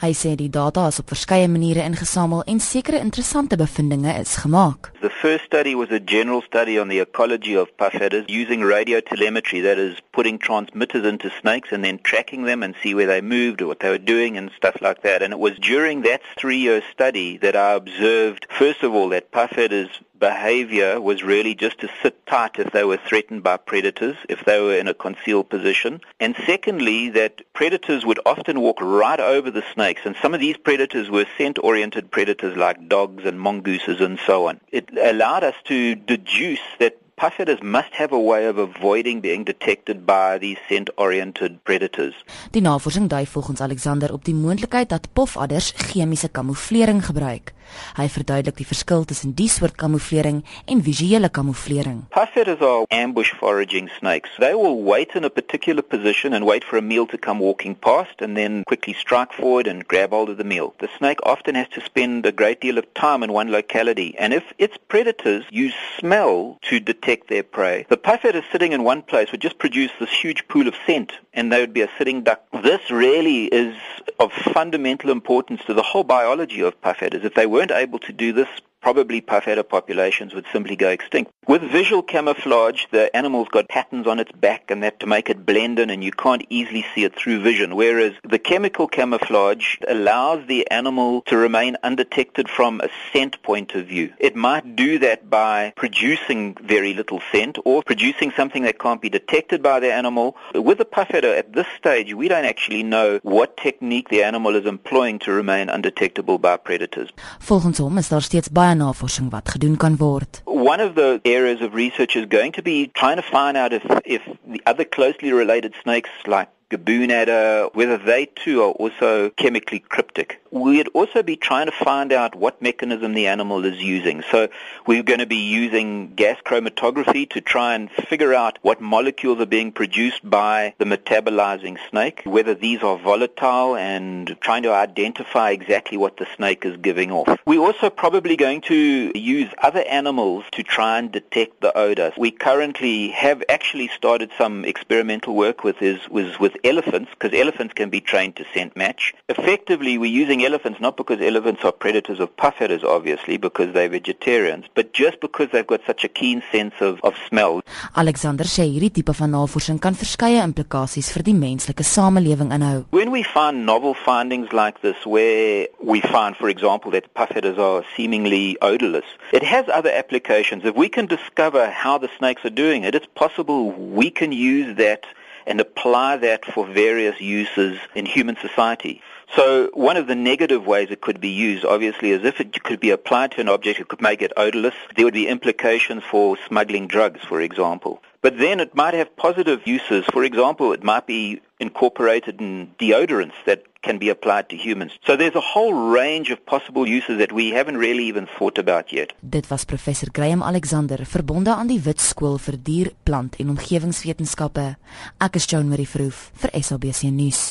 Hy sê die data is op verskeie maniere ingesamel en sekere interessante bevindinge is gemaak. The first study was a general study on the ecology of puff adders using radio telemetry that is putting transmitters into snakes and then tracking them and see where they moved or what they were doing and stuff like that and it was during that 3 year study that I observed first of all that puff adders behavior was really just to sit tight if they were threatened by predators, if they were in a concealed position. And secondly, that predators would often walk right over the snakes. And some of these predators were scent-oriented predators like dogs and mongooses and so on. It allowed us to deduce that Puffadders must have a way of avoiding being detected by these scent-oriented predators. Die navorsing dui volgens Alexander op die moontlikheid dat pofadders chemiese kamouflering gebruik. Hy verduidelik die verskil tussen die soort kamouflering en visuele kamouflering. Puffadders are ambush foraging snakes. They will wait in a particular position and wait for a meal to come walking past and then quickly strike forward and grab hold of the meal. The snake often has to spend a great deal of time in one locality and if its predators use smell to detect their prey, the puffadder sitting in one place would just produce this huge pool of scent and they would be a sitting duck. This really is of fundamental importance to the whole biology of puffadders. If they weren't able to do this probably puffadder populations would simply go extinct. With visual camouflage, the animal's got patterns on its back and that to make it blend in and you can't easily see it through vision. Whereas the chemical camouflage allows the animal to remain undetected from a scent point of view. It might do that by producing very little scent or producing something that can't be detected by the animal. With the puffadder at this stage, we don't actually know what technique the animal is employing to remain undetectable by predators. Volgens hom is daar steeds baie navorsing wat gedoen kan word. One of the areas of research is going to be trying to find out if if the other closely related snakes like gaboon adder, whether they too are also chemically cryptic. We'd also be trying to find out what mechanism the animal is using. So we're going to be using gas chromatography to try and figure out what molecules are being produced by the metabolizing snake, whether these are volatile and trying to identify exactly what the snake is giving off. We're also probably going to use other animals to try and detect the odor. We currently have actually started some experimental work with is with, with elephants because elephants can be trained to scent match. Effectively, we're using elephants not because elephants are predators of puff adders, obviously, because they're vegetarians, but just because they've got such a keen sense of, of smell. Alexander sê hierdie tipe van navorsing kan verskeie implikasies vir die menslike samelewing inhou. When we find novel findings like this where we find, for example, that puff adders are seemingly odorless, it has other applications. If we can discover how the snakes are doing it, it's possible we can use that and apply that for various uses in human society. So one of the negative ways it could be used, obviously, is if it could be applied to an object, it could make it odorless. There would be implications for smuggling drugs, for example. But then it might have positive uses. For example, it might be incorporated in deodorants that can be applied to humans. So there's a whole range of possible uses that we haven't really even thought about yet. Dit was professor Graham Alexander, verbonde aan die Wit Skool vir Dier, Plant en Omgewingswetenskappe. Ek is Joan Marie Verhoef vir SABC nuus.